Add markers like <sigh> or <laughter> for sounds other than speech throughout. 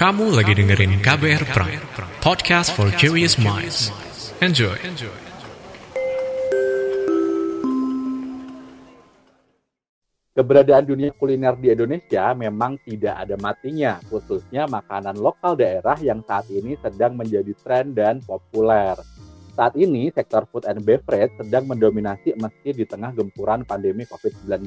Kamu lagi dengerin KBR Prime, podcast for curious minds. Enjoy. Keberadaan dunia kuliner di Indonesia memang tidak ada matinya, khususnya makanan lokal daerah yang saat ini sedang menjadi tren dan populer. Saat ini, sektor food and beverage sedang mendominasi meski di tengah gempuran pandemi COVID-19.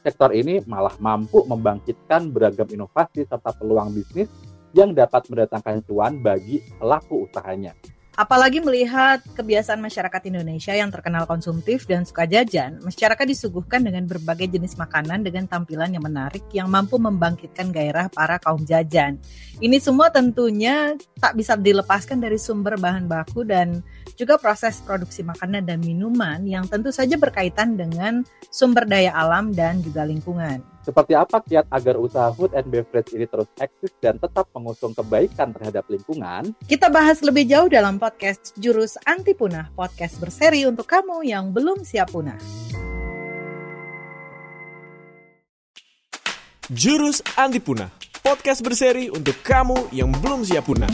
Sektor ini malah mampu membangkitkan beragam inovasi serta peluang bisnis yang dapat mendatangkan cuan bagi pelaku usahanya. Apalagi melihat kebiasaan masyarakat Indonesia yang terkenal konsumtif dan suka jajan, masyarakat disuguhkan dengan berbagai jenis makanan dengan tampilan yang menarik yang mampu membangkitkan gairah para kaum jajan. Ini semua tentunya tak bisa dilepaskan dari sumber bahan baku dan juga proses produksi makanan dan minuman yang tentu saja berkaitan dengan sumber daya alam dan juga lingkungan. Seperti apa kiat agar usaha food and beverage ini terus eksis dan tetap mengusung kebaikan terhadap lingkungan? Kita bahas lebih jauh dalam podcast Jurus Anti Punah, podcast berseri untuk kamu yang belum siap punah. Jurus Anti Punah, podcast berseri untuk kamu yang belum siap punah.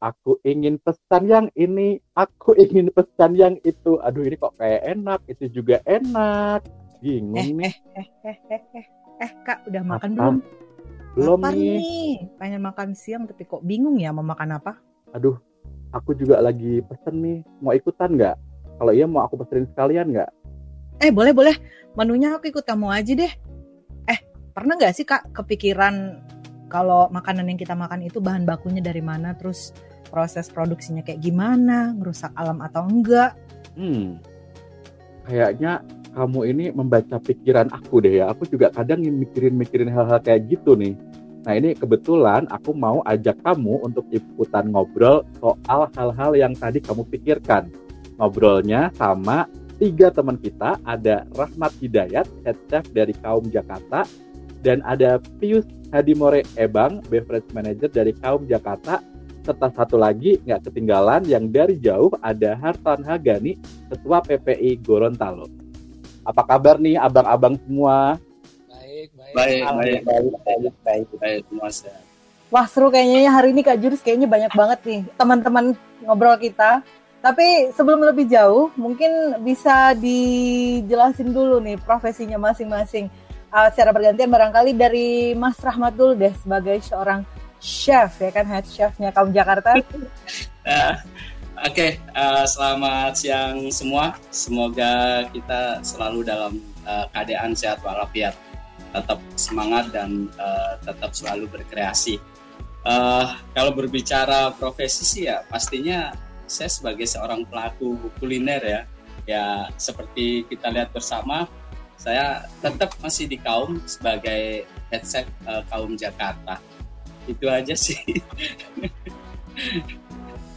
Aku ingin pesan yang ini, aku <laughs> ingin pesan yang itu. Aduh, ini kok kayak enak, itu juga enak. Bingung Eh, nih. eh, eh, eh, eh, eh, Kak, udah makan Apa? belum? Belum Lapar nih. Pengen makan siang tapi kok bingung ya mau makan apa? Aduh, aku juga lagi pesen nih. Mau ikutan nggak? Kalau iya mau aku pesenin sekalian nggak? Eh, boleh, boleh. Menunya aku ikut kamu aja deh. Eh, pernah nggak sih Kak kepikiran kalau makanan yang kita makan itu bahan bakunya dari mana, terus proses produksinya kayak gimana, ngerusak alam atau enggak? Hmm, kayaknya kamu ini membaca pikiran aku deh ya. Aku juga kadang mikirin-mikirin hal-hal kayak gitu nih. Nah ini kebetulan aku mau ajak kamu untuk ikutan ngobrol soal hal-hal yang tadi kamu pikirkan. Ngobrolnya sama tiga teman kita, ada Rahmat Hidayat, head chef dari Kaum Jakarta, dan ada Pius Hadimore Ebang, beverage manager dari Kaum Jakarta, serta satu lagi nggak ketinggalan yang dari jauh ada Hartan Hagani, Ketua PPI Gorontalo. Apa kabar nih abang-abang semua? Baik, baik. Baik, baik, Alhamdulillah, baik, baik. baik, semua sehat. Wah seru kayaknya ya hari ini Kak Jurus kayaknya banyak banget nih teman-teman ngobrol kita. Tapi sebelum lebih jauh, mungkin bisa dijelasin dulu nih profesinya masing-masing. Uh, secara bergantian barangkali dari Mas Rahmat dulu deh sebagai seorang chef ya kan head chefnya kaum Jakarta. <laughs> Eh, Oke, eh, selamat siang semua. Semoga kita selalu dalam eh, keadaan sehat walafiat, tetap semangat dan eh, tetap selalu berkreasi. Eh, kalau berbicara profesi sih ya, pastinya saya sebagai seorang pelaku kuliner ya, ya seperti kita lihat bersama, saya tetap masih di kaum sebagai head chef eh, kaum Jakarta. Itu aja sih.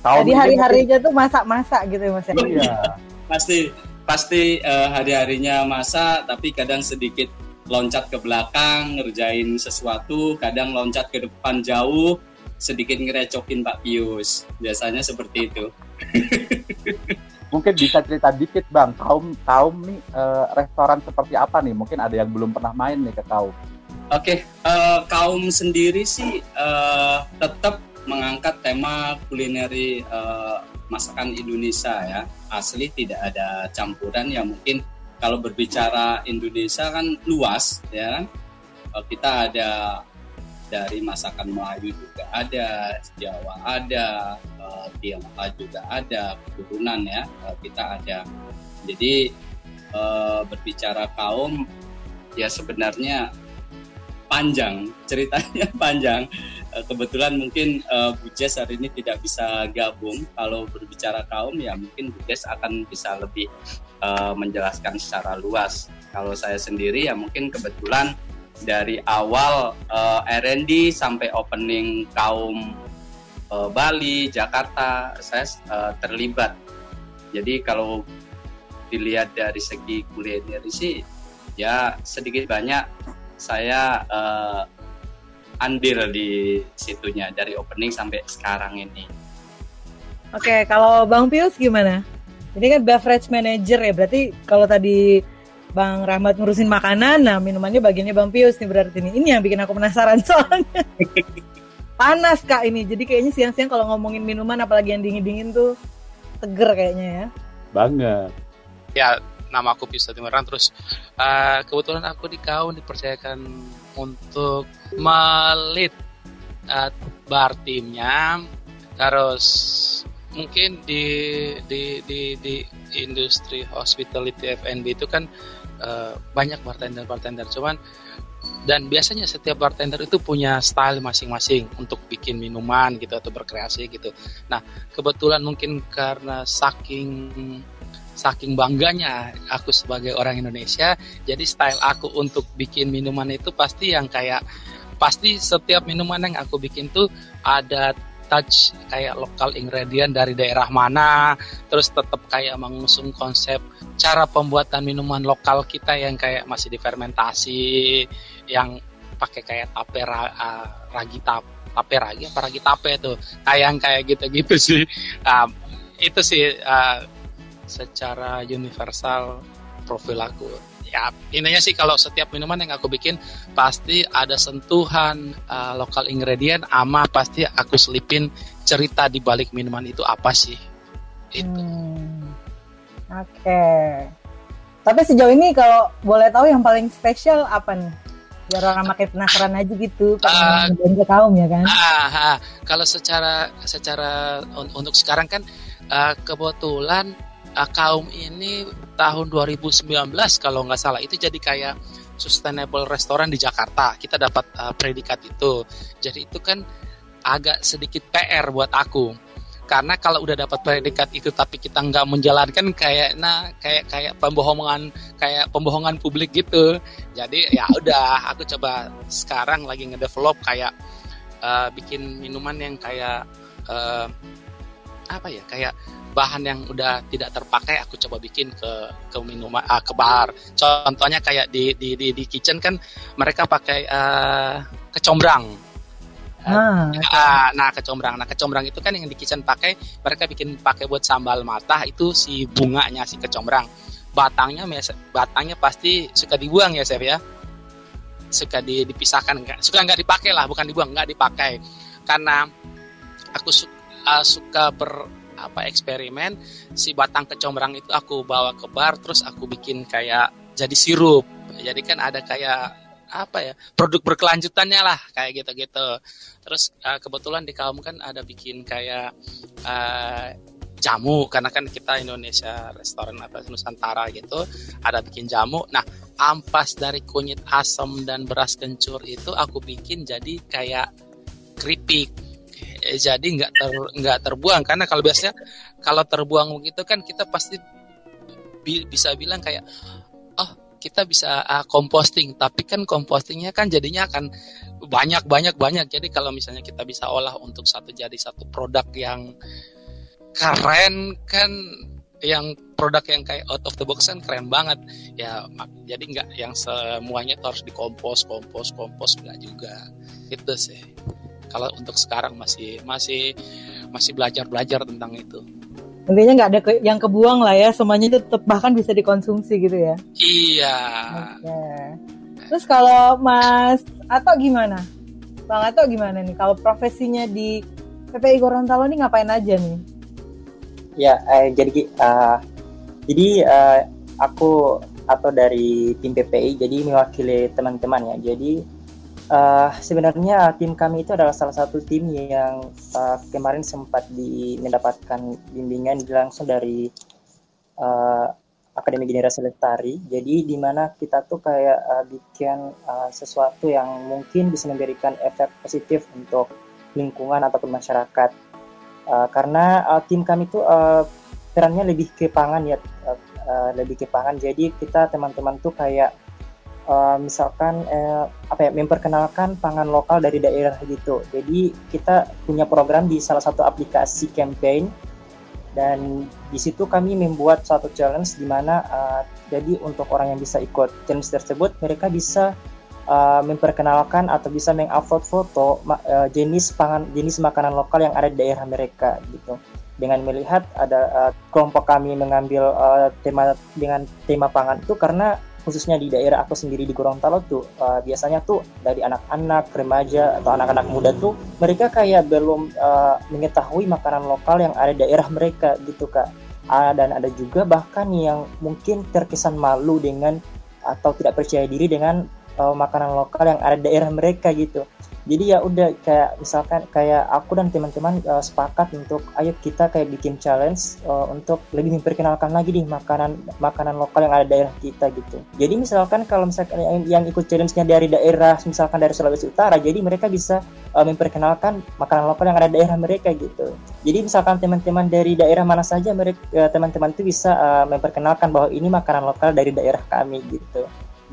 Jadi hari-harinya tuh masak-masak gitu ya Mas ya. Iya. pasti pasti eh, hari-harinya masa tapi kadang sedikit loncat ke belakang ngerjain sesuatu kadang loncat ke depan jauh sedikit ngerecokin Pak Pius biasanya seperti itu Mungkin bisa cerita dikit bang, kaum kaum nih eh, restoran seperti apa nih? Mungkin ada yang belum pernah main nih ke kaum. Oke eh, kaum sendiri sih eh, tetap mengangkat tema kulineri eh, masakan Indonesia ya. Asli tidak ada campuran yang mungkin kalau berbicara Indonesia kan luas ya. Eh, kita ada dari masakan Melayu juga ada Jawa ada eh, Tionghoa juga ada keturunan ya. Eh, kita ada. Jadi eh, berbicara kaum ya sebenarnya panjang ceritanya <laughs> panjang. Eh, kebetulan mungkin eh, Bu Jess hari ini tidak bisa gabung. Kalau berbicara kaum ya mungkin Bu Jess akan bisa lebih eh, menjelaskan secara luas. Kalau saya sendiri ya mungkin kebetulan dari awal eh, R&D sampai opening kaum eh, Bali Jakarta saya eh, terlibat. Jadi kalau dilihat dari segi kuliner sih ya sedikit banyak saya eh, andil di situnya dari opening sampai sekarang ini. Oke, kalau Bang Pius gimana? Ini kan beverage manager ya, berarti kalau tadi Bang Rahmat ngurusin makanan, nah minumannya bagiannya Bang Pius nih berarti ini. Ini yang bikin aku penasaran <laughs> soalnya. Panas kak ini, jadi kayaknya siang-siang kalau ngomongin minuman apalagi yang dingin-dingin tuh seger kayaknya ya. Banget. Ya, nama aku Pius Timerang terus uh, kebetulan aku di Kaun dipercayakan untuk melit uh, bar timnya. Terus mungkin di di di di industri hospitality F&B itu kan uh, banyak bartender bartender cuman dan biasanya setiap bartender itu punya style masing-masing untuk bikin minuman gitu atau berkreasi gitu. Nah kebetulan mungkin karena saking saking bangganya aku sebagai orang Indonesia, jadi style aku untuk bikin minuman itu pasti yang kayak pasti setiap minuman yang aku bikin tuh ada touch kayak lokal ingredient dari daerah mana. Terus tetap kayak mengusung konsep cara pembuatan minuman lokal kita yang kayak masih difermentasi yang pakai kayak tape ra, ragi tap, tape ragi apa ragi tape tuh. Kayak kayak gitu-gitu <laughs> sih. Uh, itu sih uh, secara universal profil aku ya intinya sih kalau setiap minuman yang aku bikin pasti ada sentuhan uh, lokal ingredient ama pasti aku selipin cerita di balik minuman itu apa sih itu Hmm. Oke. Tapi sejauh ini kalau boleh tahu yang paling spesial apa nih? Biar orang makin penasaran aja gitu, pengen belanja kaum ya kan? Ah, ah. kalau secara secara un- untuk sekarang kan uh, kebetulan uh, kaum ini tahun 2019 kalau nggak salah itu jadi kayak sustainable restoran di Jakarta. Kita dapat uh, predikat itu. Jadi itu kan agak sedikit PR buat aku. Karena kalau udah dapat predikat itu tapi kita nggak menjalankan kayak nah kayak kayak pembohongan kayak pembohongan publik gitu. Jadi ya udah aku coba sekarang lagi ngedevelop kayak uh, bikin minuman yang kayak uh, apa ya kayak bahan yang udah tidak terpakai aku coba bikin ke ke minuman ah, ke bar. Contohnya kayak di di di, di kitchen kan mereka pakai uh, kecombrang. Ah, Ah, nah kecombrang. Nah kecombrang itu kan yang di kitchen pakai mereka bikin pakai buat sambal mata itu si bunganya si kecombrang. Batangnya batangnya pasti suka dibuang ya chef ya? Suka di- dipisahkan nggak suka nggak dipakai lah bukan dibuang nggak dipakai. Karena aku su- uh, suka ber apa eksperimen. Si batang kecombrang itu aku bawa ke bar terus aku bikin kayak jadi sirup. Jadi kan ada kayak apa ya produk berkelanjutannya lah kayak gitu-gitu. Terus uh, kebetulan di kaum kan ada bikin kayak uh, jamu karena kan kita Indonesia restoran atau Nusantara gitu ada bikin jamu. Nah ampas dari kunyit asam dan beras kencur itu aku bikin jadi kayak keripik jadi nggak ter nggak terbuang. Karena kalau biasanya kalau terbuang begitu kan kita pasti bi- bisa bilang kayak oh kita bisa uh, composting. Tapi kan compostingnya kan jadinya akan banyak banyak banyak. Jadi kalau misalnya kita bisa olah untuk satu jadi satu produk yang keren kan yang produk yang kayak out of the box kan keren banget. Ya jadi nggak yang semuanya tuh harus dikompos kompos kompos nggak juga. Itu sih kalau untuk sekarang masih masih masih belajar belajar tentang itu intinya nggak ada ke- yang kebuang lah ya, semuanya itu tetap bahkan bisa dikonsumsi gitu ya. iya Oke. Terus kalau Mas Ato gimana? Bang Ato gimana nih? Kalau profesinya di PPI Gorontalo ini ngapain aja nih? Ya, eh, jadi eh, jadi eh, aku atau dari tim PPI jadi mewakili teman-teman ya. Jadi eh, sebenarnya tim kami itu adalah salah satu tim yang eh, kemarin sempat di, mendapatkan bimbingan langsung dari eh, Akademi Generasi Lestari. Jadi di mana kita tuh kayak eh, bikin eh, sesuatu yang mungkin bisa memberikan efek positif untuk lingkungan ataupun masyarakat. Uh, karena uh, tim kami tuh uh, perannya lebih ke pangan ya uh, uh, lebih ke pangan jadi kita teman-teman tuh kayak uh, misalkan uh, apa ya memperkenalkan pangan lokal dari daerah gitu. Jadi kita punya program di salah satu aplikasi campaign dan di situ kami membuat satu challenge di mana uh, jadi untuk orang yang bisa ikut challenge tersebut mereka bisa uh, memperkenalkan atau bisa mengupload foto uh, jenis pangan jenis makanan lokal yang ada di daerah mereka gitu. Dengan melihat ada uh, kelompok kami mengambil uh, tema dengan tema pangan itu karena khususnya di daerah aku sendiri di Gorontalo tuh uh, biasanya tuh dari anak-anak remaja atau anak-anak muda tuh mereka kayak belum uh, mengetahui makanan lokal yang ada di daerah mereka gitu kak. Uh, dan ada juga bahkan yang mungkin terkesan malu dengan atau tidak percaya diri dengan uh, makanan lokal yang ada di daerah mereka gitu. Jadi ya udah kayak misalkan kayak aku dan teman-teman uh, sepakat untuk ayo kita kayak bikin challenge uh, untuk lebih memperkenalkan lagi nih makanan makanan lokal yang ada di daerah kita gitu. Jadi misalkan kalau misalkan yang, yang ikut challenge-nya dari daerah misalkan dari Sulawesi Utara jadi mereka bisa uh, memperkenalkan makanan lokal yang ada di daerah mereka gitu. Jadi misalkan teman-teman dari daerah mana saja mereka teman-teman itu bisa uh, memperkenalkan bahwa ini makanan lokal dari daerah kami gitu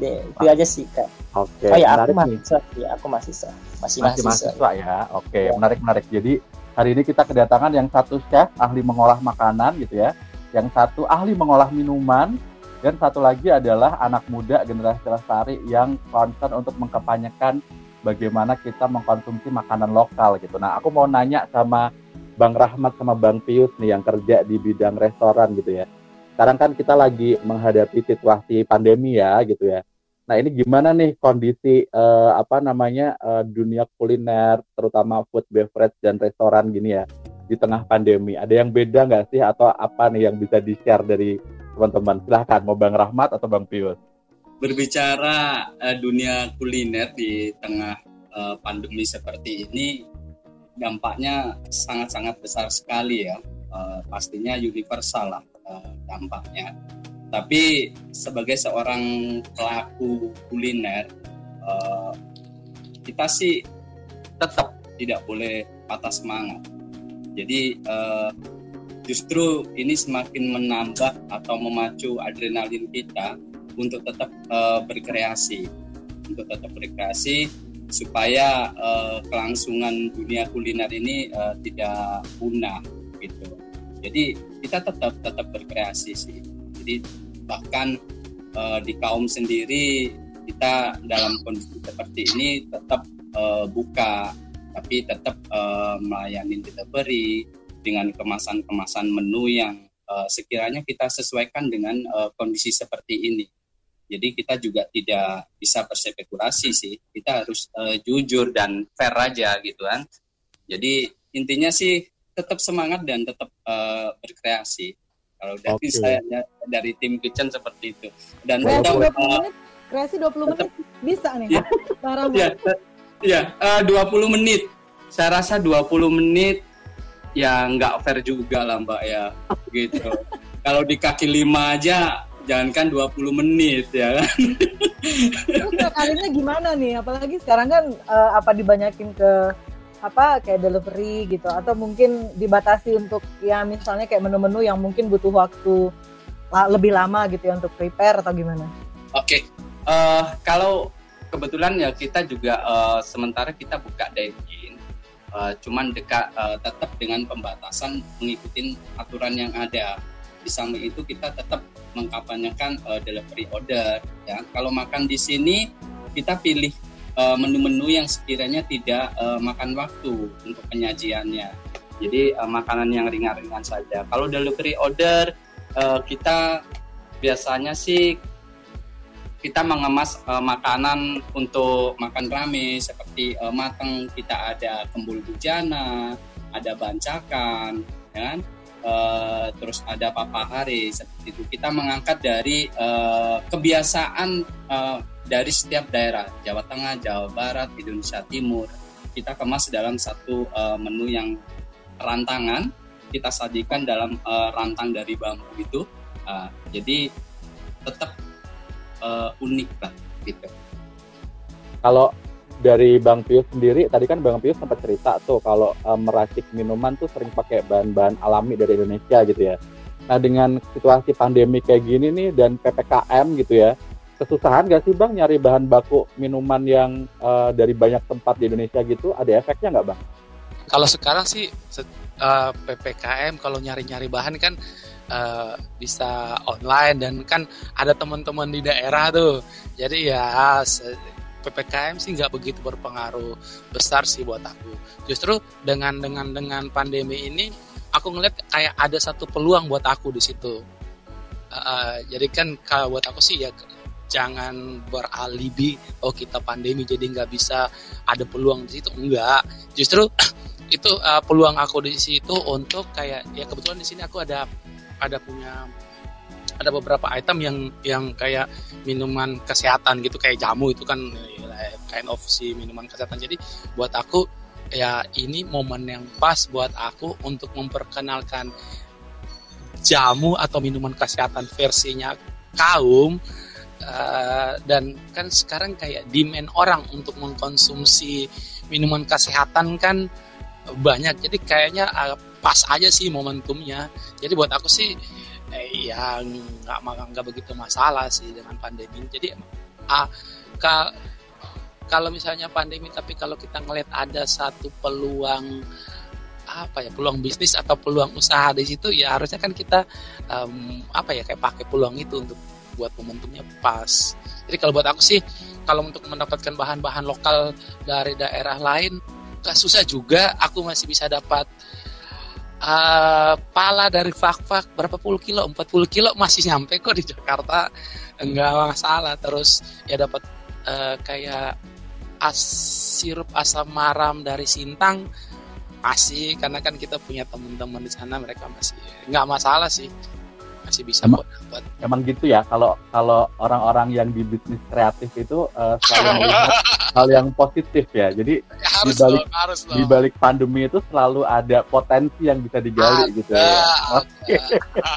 deh itu aja sih kak. Oke okay, oh ya aku mahasiswa ya aku mahasiswa masih, masih mahasiswa, ya. oke okay, ya. menarik menarik jadi hari ini kita kedatangan yang satu chef ahli mengolah makanan gitu ya. Yang satu ahli mengolah minuman. Dan satu lagi adalah anak muda generasi lestari yang concern untuk mengkampanyekan bagaimana kita mengkonsumsi makanan lokal gitu. Nah, aku mau nanya sama Bang Rahmat sama Bang Pius nih yang kerja di bidang restoran gitu ya. Sekarang kan kita lagi menghadapi situasi pandemi ya gitu ya. Nah ini gimana nih kondisi uh, apa namanya uh, dunia kuliner, terutama food beverage dan restoran gini ya di tengah pandemi. Ada yang beda nggak sih atau apa nih yang bisa di share dari teman-teman? Silahkan mau Bang Rahmat atau Bang Pius. Berbicara uh, dunia kuliner di tengah uh, pandemi seperti ini, dampaknya sangat-sangat besar sekali ya. Uh, pastinya universal lah uh, dampaknya tapi sebagai seorang pelaku kuliner uh, kita sih tetap tidak boleh patah semangat. Jadi uh, justru ini semakin menambah atau memacu adrenalin kita untuk tetap uh, berkreasi. Untuk tetap berkreasi supaya uh, kelangsungan dunia kuliner ini uh, tidak punah gitu. Jadi kita tetap tetap berkreasi sih jadi bahkan uh, di kaum sendiri kita dalam kondisi seperti ini tetap uh, buka, tapi tetap uh, melayani delivery dengan kemasan-kemasan menu yang uh, sekiranya kita sesuaikan dengan uh, kondisi seperti ini. Jadi kita juga tidak bisa berspekulasi sih, kita harus uh, jujur dan fair aja gitu kan. Jadi intinya sih tetap semangat dan tetap uh, berkreasi. Kalau dari okay. saya dari tim kitchen seperti itu. Dan kreasi 20 uh, menit, kreasi 20 menit bisa nih. Ya, ya, ya uh, 20 menit. Saya rasa 20 menit ya nggak fair juga lah Mbak ya. Gitu. <laughs> Kalau di kaki lima aja jangankan 20 menit ya kan. Terus kalinya gimana nih? Apalagi sekarang kan uh, apa dibanyakin ke apa kayak delivery gitu atau mungkin dibatasi untuk ya misalnya kayak menu-menu yang mungkin butuh waktu lebih lama gitu ya untuk prepare atau gimana? Oke, okay. uh, eh, kalau kebetulan ya kita juga uh, sementara kita buka dine-in, uh, cuman dekat uh, tetap dengan pembatasan mengikuti aturan yang ada. Di samping itu kita tetap mengkampanyekan uh, delivery order. Ya, kalau makan di sini kita pilih Eh, menu-menu yang sekiranya tidak uh, makan waktu untuk penyajiannya. Jadi uh, makanan yang ringan-ringan saja. Kalau delivery order uh, kita biasanya sih kita mengemas uh, makanan untuk makan rame seperti uh, matang kita ada kembul bujana, ada bancakan, ya? Uh, terus ada papa hari seperti itu. Kita mengangkat dari uh, kebiasaan uh, dari setiap daerah Jawa Tengah, Jawa Barat, Indonesia Timur kita kemas dalam satu uh, menu yang rantangan kita sajikan dalam uh, rantang dari bambu itu uh, jadi tetap uh, unik lah gitu. Kalau dari Bang Pius sendiri tadi kan Bang Pius sempat cerita tuh kalau meracik minuman tuh sering pakai bahan-bahan alami dari Indonesia gitu ya. Nah dengan situasi pandemi kayak gini nih dan ppkm gitu ya kesusahan gak sih bang nyari bahan baku minuman yang uh, dari banyak tempat di Indonesia gitu? Ada efeknya nggak bang? Kalau sekarang sih uh, eh, ppkm kalau nyari-nyari bahan kan uh, bisa online dan kan ada teman-teman di daerah tuh. Jadi ya ppkm sih nggak begitu berpengaruh besar sih buat aku. Justru dengan dengan dengan pandemi ini aku ngeliat kayak ada satu peluang buat aku di situ. Uh, jadi kan kalau buat aku sih ya jangan beralibi oh kita pandemi jadi nggak bisa ada peluang di situ. Enggak. Justru <clears throat> itu uh, peluang aku di situ untuk kayak ya kebetulan di sini aku ada ada punya ada beberapa item yang yang kayak minuman kesehatan gitu kayak jamu itu kan ya, kind of si minuman kesehatan. Jadi buat aku ya ini momen yang pas buat aku untuk memperkenalkan jamu atau minuman kesehatan versinya kaum uh, dan kan sekarang kayak demand orang untuk mengkonsumsi minuman kesehatan kan banyak. Jadi kayaknya uh, pas aja sih momentumnya. Jadi buat aku sih eh, ya nggak nggak begitu masalah sih dengan pandemi jadi uh, ka, kalau misalnya pandemi tapi kalau kita ngeliat ada satu peluang apa ya peluang bisnis atau peluang usaha di situ ya harusnya kan kita um, apa ya kayak pakai peluang itu untuk buat momentumnya pas. Jadi kalau buat aku sih kalau untuk mendapatkan bahan-bahan lokal dari daerah lain gak susah juga. Aku masih bisa dapat uh, pala dari fak-fak berapa puluh kilo, 40 kilo masih nyampe kok di Jakarta. Enggak masalah. Terus ya dapat uh, kayak as sirup asam maram dari Sintang masih karena kan kita punya teman-teman di sana mereka masih nggak masalah sih masih bisa emang, dapat. Emang gitu ya kalau kalau orang-orang yang di bisnis kreatif itu uh, selalu <laughs> melihat hal yang positif ya. Jadi ya, harus di balik harus di balik pandemi itu selalu ada potensi yang bisa digali ada, gitu ya. Oke.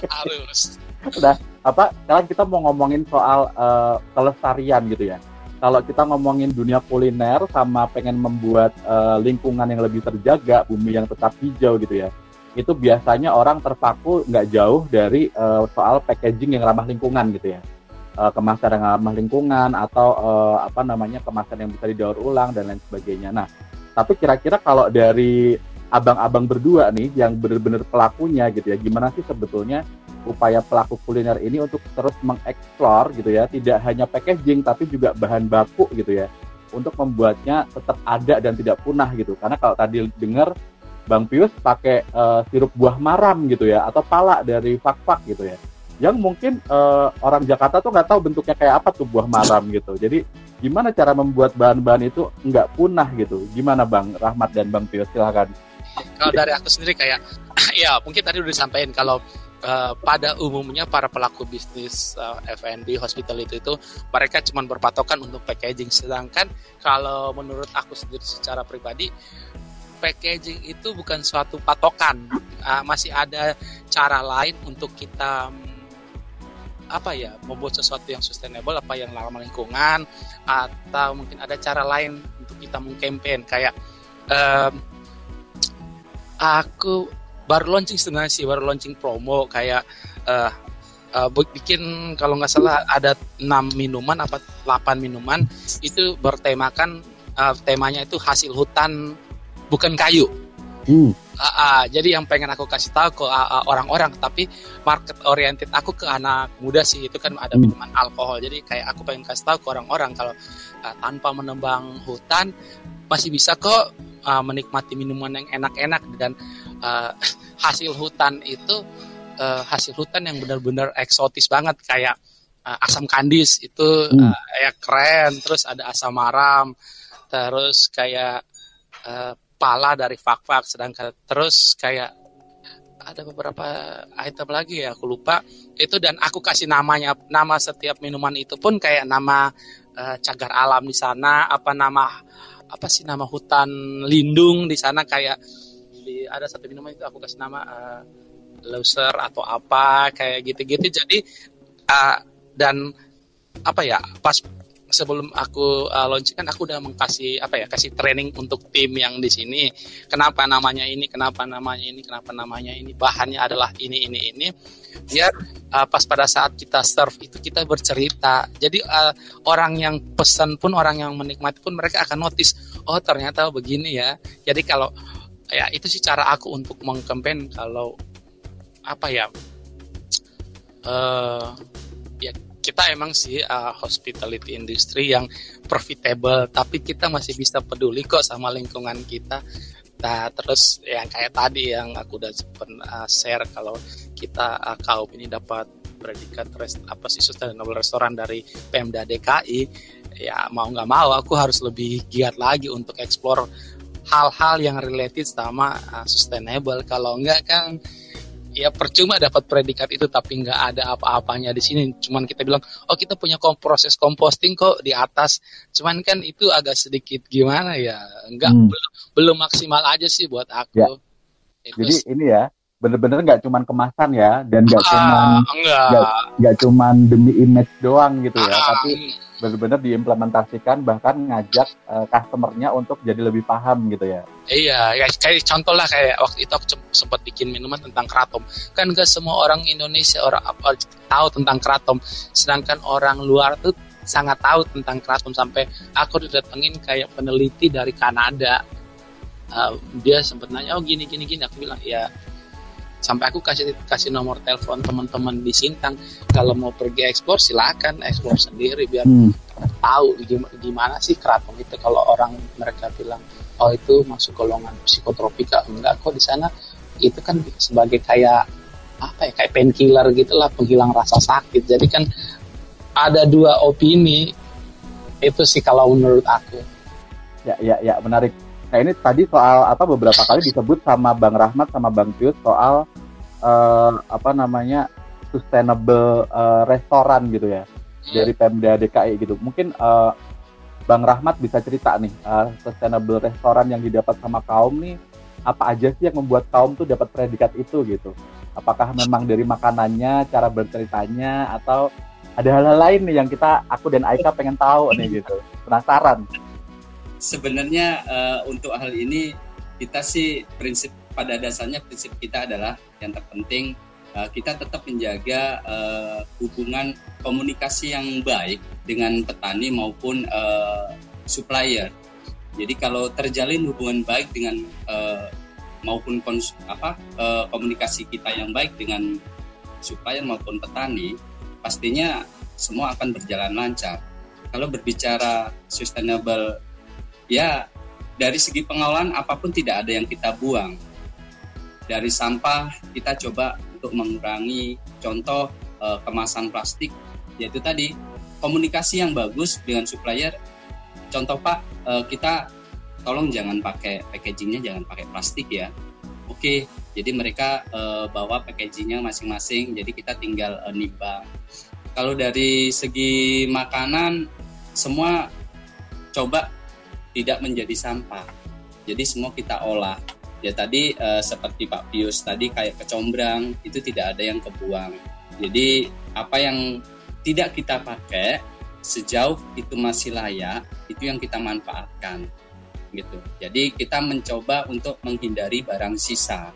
harus. <laughs> Nah, apa sekarang kita mau ngomongin soal uh, kelestarian gitu ya. Kalau kita ngomongin dunia kuliner sama pengen membuat uh, lingkungan yang lebih terjaga, bumi yang tetap hijau gitu ya itu biasanya orang terpaku nggak jauh dari uh, soal packaging yang ramah lingkungan gitu ya. Uh, kemasan yang ramah lingkungan atau uh, apa namanya kemasan yang bisa didaur ulang dan lain sebagainya. Nah tapi kira-kira kalau dari abang-abang berdua nih yang benar-benar pelakunya gitu ya gimana sih sebetulnya upaya pelaku kuliner ini untuk terus mengeksplor gitu ya? Tidak hanya packaging tapi juga bahan baku gitu ya untuk membuatnya tetap ada dan tidak punah gitu. Karena kalau tadi dengar Bang Pius pakai uh, sirup buah maram gitu ya atau pala dari fak-fak gitu ya. Yang mungkin uh, orang Jakarta tuh nggak tahu bentuknya kayak apa tuh buah maram gitu. Jadi gimana cara membuat bahan-bahan itu nggak punah gitu? Gimana Bang Rahmat dan Bang Pius? Silahkan kalau dari aku sendiri kayak <clears throat> ya mungkin tadi udah disampaikan kalau uh, pada umumnya para pelaku bisnis uh, F&B hospitality itu mereka cuma berpatokan untuk packaging. Sedangkan kalau menurut aku sendiri secara pribadi packaging itu bukan suatu patokan. Uh, masih ada cara lain untuk kita apa ya membuat sesuatu yang sustainable apa yang ramah lingkungan atau mungkin ada cara lain untuk kita mengkampen kayak um, aku baru launching sebenarnya sih baru launching promo kayak uh, uh, bikin kalau nggak salah ada 6 minuman apa 8 minuman itu bertemakan uh, temanya itu hasil hutan bukan kayu. Hmm. Uh, uh, jadi yang pengen aku kasih tahu ke uh, orang-orang, tapi market oriented aku ke anak muda sih itu kan ada hmm. minuman alkohol. Jadi kayak aku pengen kasih tahu ke orang-orang kalau uh, tanpa menembang hutan masih bisa kok uh, menikmati minuman yang enak-enak dan uh, <laughs> hasil hutan itu uh, hasil hutan yang benar-benar eksotis banget kayak uh, asam kandis itu hmm. uh, ya keren. Terus ada asam maram, terus kayak uh, pala dari fak-fak sedangkan terus kayak ada beberapa item lagi ya aku lupa. Itu dan aku kasih namanya nama setiap minuman itu pun kayak nama uh, cagar alam di sana apa nama apa sih nama hutan lindung di sana kayak di ada satu minuman itu aku kasih nama uh, loser atau apa kayak gitu-gitu. Jadi uh, dan apa ya pas sebelum aku uh, launching kan aku udah mengkasih apa ya kasih training untuk tim yang di sini. Kenapa namanya ini kenapa namanya ini kenapa namanya ini bahannya adalah ini ini ini. Biar uh, pas pada saat kita serve itu kita bercerita. Jadi uh, orang yang pesan pun orang yang menikmati pun mereka akan notice oh ternyata begini ya. Jadi kalau ya itu sih cara aku untuk mengkampen kalau apa ya uh, ya kita emang sih uh, hospitality industry yang profitable tapi kita masih bisa peduli kok sama lingkungan kita. Nah terus yang kayak tadi yang aku udah pernah share kalau kita uh, kaum ini dapat predikat rest, apa sih sustainable restoran dari Pemda DKI ya mau nggak mau aku harus lebih giat lagi untuk explore hal-hal yang related sama uh, sustainable. Kalau enggak kan ya percuma dapat predikat itu tapi nggak ada apa-apanya di sini. Cuman kita bilang oh kita punya kom proses composting kok di atas. Cuman kan itu agak sedikit gimana ya nggak hmm. belum belum maksimal aja sih buat aku. Ya. jadi ini ya bener-bener nggak cuman kemasan ya dan nggak ah, cuman nggak. cuman demi image doang gitu ya ah, tapi benar-benar diimplementasikan bahkan ngajak uh, customernya untuk jadi lebih paham gitu ya. Iya, ya, kayak contoh lah kayak waktu itu aku sempat bikin minuman tentang keratom. Kan gak semua orang Indonesia orang apa tahu tentang keratom, sedangkan orang luar tuh sangat tahu tentang keratom sampai aku didatengin kayak peneliti dari Kanada. Uh, dia sempat nanya, oh gini gini gini, aku bilang ya sampai aku kasih kasih nomor telepon teman-teman di Sintang. Kalau mau pergi ekspor silakan ekspor sendiri biar hmm. tahu gimana, gimana sih keraton itu. Kalau orang mereka bilang oh itu masuk golongan psikotropika. Enggak kok di sana itu kan sebagai kayak apa ya kayak painkiller gitulah penghilang rasa sakit. Jadi kan ada dua opini. Itu sih kalau menurut aku. Ya ya ya menarik Nah ini tadi soal apa beberapa kali disebut sama Bang Rahmat sama Bang Pius soal uh, apa namanya sustainable uh, restoran gitu ya hmm. dari Pemda DKI gitu. Mungkin uh, Bang Rahmat bisa cerita nih uh, sustainable restoran yang didapat sama kaum nih apa aja sih yang membuat kaum tuh dapat predikat itu gitu? Apakah memang dari makanannya, cara berceritanya, atau ada hal-hal lain nih yang kita aku dan Aika pengen tahu nih gitu, penasaran sebenarnya uh, untuk hal ini kita sih prinsip pada dasarnya prinsip kita adalah yang terpenting uh, kita tetap menjaga uh, hubungan komunikasi yang baik dengan petani maupun uh, supplier. Jadi kalau terjalin hubungan baik dengan uh, maupun kons apa uh, komunikasi kita yang baik dengan supplier maupun petani, pastinya semua akan berjalan lancar. Kalau berbicara sustainable ya dari segi pengolahan apa pun tidak ada yang kita buang. Dari sampah kita coba untuk mengurangi contoh e, kemasan plastik yaitu tadi komunikasi yang bagus dengan supplier. Contoh Pak, e, kita tolong jangan pakai packagingnya jangan pakai plastik ya. Oke, jadi mereka e, bawa packagingnya masing-masing, jadi kita tinggal e, nimbang. Kalau dari segi makanan semua coba tidak menjadi sampah. Jadi semua kita olah. Ya tadi uh, seperti Pak Pius tadi kayak kecombrang itu tidak ada yang kebuang. Jadi apa yang tidak kita pakai sejauh itu masih layak itu yang kita manfaatkan gitu. Jadi kita mencoba untuk menghindari barang sisa.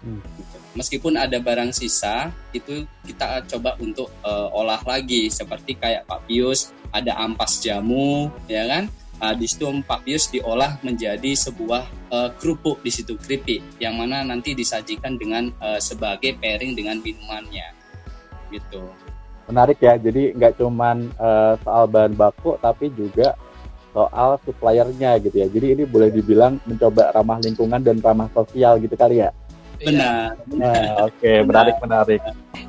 Hmm. Gitu. Meskipun ada barang sisa itu kita coba untuk uh, olah lagi seperti kayak Pak Pius ada ampas jamu ya kan uh, di situ Pak Pius diolah menjadi sebuah uh, kerupuk di situ keripik yang mana nanti disajikan dengan uh, sebagai pairing dengan minumannya. Gitu. Menarik ya jadi nggak cuman uh, soal bahan baku tapi juga soal suppliernya gitu ya. Jadi ini boleh dibilang mencoba ramah lingkungan dan ramah sosial gitu kali ya? Benar. Nah, oke okay. menarik menarik.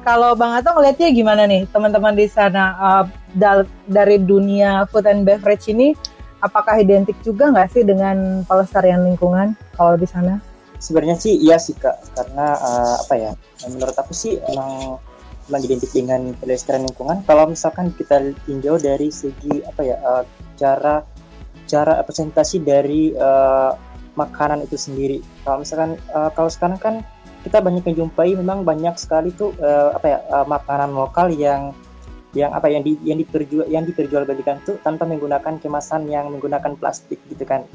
Kalau Bang Ato ngelihatnya gimana nih teman-teman di sana uh, dari dunia food and beverage ini apakah identik juga nggak sih dengan pelestarian lingkungan kalau di sana? Sebenarnya sih iya sih kak, karena uh, apa ya? Menurut aku sih emang emang identik dengan pelestarian lingkungan. Kalau misalkan kita tinjau dari segi apa ya uh, cara cara presentasi dari uh, makanan itu sendiri. Kalau misalkan uh, kalau sekarang kan kita banyak menjumpai memang banyak sekali tuh uh, apa ya uh, makanan lokal yang yang apa yang di yang diperjual yang diperjualbelikan tuh tanpa menggunakan kemasan yang menggunakan plastik gitu kan.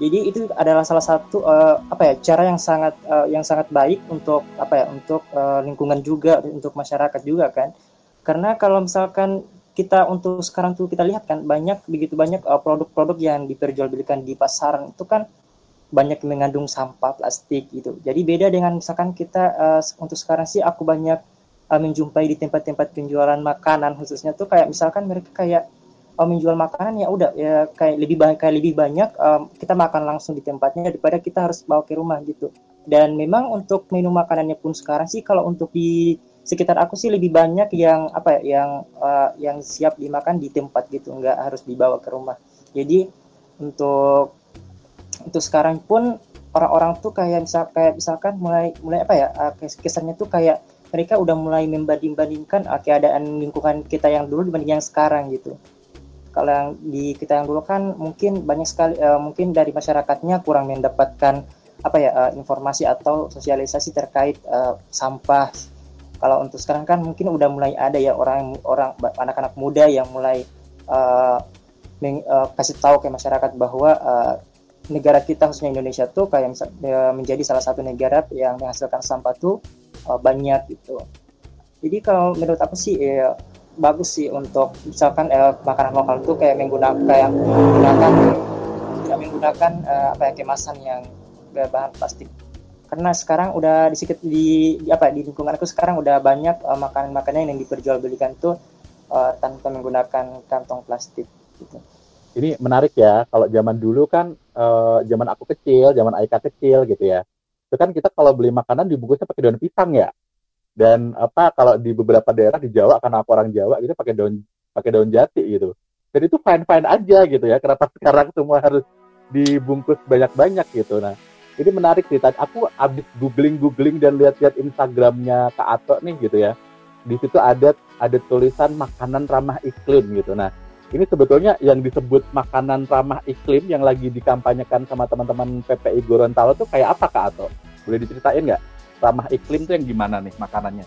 Jadi itu adalah salah satu uh, apa ya cara yang sangat uh, yang sangat baik untuk apa ya untuk uh, lingkungan juga untuk masyarakat juga kan. Karena kalau misalkan kita untuk sekarang tuh kita lihat kan banyak begitu banyak produk-produk uh, yang diperjualbelikan di pasaran itu kan banyak mengandung sampah plastik gitu. Jadi beda dengan misalkan kita uh, untuk sekarang sih aku banyak uh, menjumpai di tempat-tempat penjualan makanan khususnya tuh kayak misalkan mereka kayak uh, menjual makanan ya udah ya kayak lebih banyak kayak lebih banyak um, kita makan langsung di tempatnya daripada kita harus bawa ke rumah gitu. Dan memang untuk menu makanannya pun sekarang sih kalau untuk di sekitar aku sih lebih banyak yang apa ya yang uh, yang siap dimakan di tempat gitu, nggak harus dibawa ke rumah. Jadi untuk untuk sekarang pun orang-orang tuh kayak misal kayak misalkan mulai mulai apa ya kesannya tuh kayak mereka udah mulai membanding-bandingkan uh, keadaan lingkungan kita yang dulu dibanding yang sekarang gitu. Kalau yang di kita yang dulu kan mungkin banyak sekali uh, mungkin dari masyarakatnya kurang mendapatkan apa ya uh, informasi atau sosialisasi terkait uh, sampah. Kalau untuk sekarang kan mungkin udah mulai ada ya orang orang anak-anak muda yang mulai uh, meng, uh, kasih tahu ke masyarakat bahwa uh, negara kita khususnya Indonesia tuh kayak ya, menjadi salah satu negara yang menghasilkan sampah tuh uh, banyak gitu. Jadi kalau menurut aku sih ya, bagus sih untuk misalkan eh, makanan lokal tuh kayak menggunakan kayak menggunakan tidak menggunakan eh, apa ya kemasan yang berbahan plastik. Karena sekarang udah di di, di apa di lingkungan aku sekarang udah banyak uh, makanan-makanan yang diperjualbelikan tuh uh, tanpa menggunakan kantong plastik gitu ini menarik ya kalau zaman dulu kan uh, zaman aku kecil zaman Aika kecil gitu ya itu kan kita kalau beli makanan dibungkusnya pakai daun pisang ya. Dan apa kalau di beberapa daerah di Jawa karena aku orang Jawa gitu pakai daun pakai daun jati gitu. Jadi itu fine fine aja gitu ya kenapa <laughs> sekarang semua harus dibungkus banyak banyak gitu. Nah ini menarik sih tadi aku abis googling googling dan lihat-lihat Instagramnya Kak Ato nih gitu ya. Di situ ada ada tulisan makanan ramah iklim gitu. Nah ini sebetulnya yang disebut makanan ramah iklim yang lagi dikampanyekan sama teman-teman PPI Gorontalo tuh kayak apa Kak Ato? Boleh diceritain nggak? Ramah iklim tuh yang gimana nih makanannya?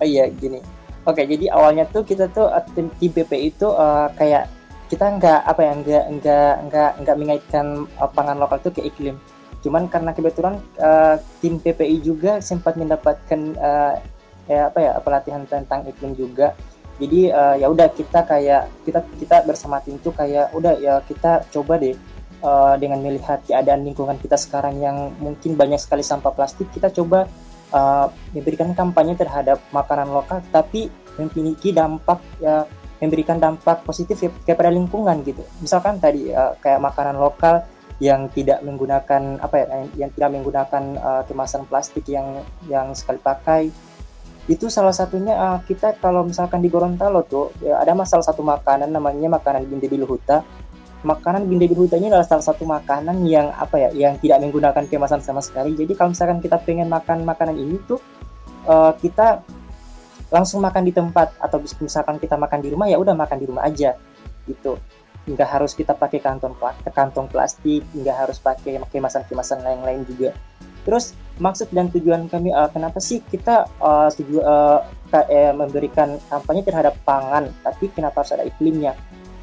Oh iya gini. Oke, jadi awalnya tuh kita tuh eh, tim, PPI itu uh, kayak kita nggak apa ya nggak nggak nggak nggak mengaitkan uh, pangan lokal tuh ke iklim. Cuman karena kebetulan uh, tim PPI juga sempat mendapatkan uh, ya apa ya pelatihan tentang iklim juga jadi uh, ya udah kita kayak kita kita bersama tim itu kayak udah ya kita coba deh uh, dengan melihat keadaan lingkungan kita sekarang yang mungkin banyak sekali sampah plastik kita coba uh, memberikan kampanye terhadap makanan lokal tapi memiliki dampak ya memberikan dampak positif kepada lingkungan gitu. Misalkan tadi uh, kayak makanan lokal yang tidak menggunakan apa ya yang tidak menggunakan uh, kemasan plastik yang yang sekali pakai itu salah satunya uh, kita kalau misalkan di Gorontalo tuh ya ada masalah satu makanan namanya makanan binde biluhuta makanan binde biluhuta ini adalah salah satu makanan yang apa ya yang tidak menggunakan kemasan sama sekali. Jadi kalau misalkan kita pengen makan makanan ini tuh uh, kita langsung makan di tempat. Atau misalkan kita makan di rumah ya udah makan di rumah aja gitu. Nggak harus kita pakai kantong kantong plastik nggak harus pakai kemasan-kemasan lain-lain juga Terus maksud dan tujuan kami uh, kenapa sih kita uh, tuju, uh, memberikan kampanye terhadap pangan, tapi kenapa harus ada iklimnya?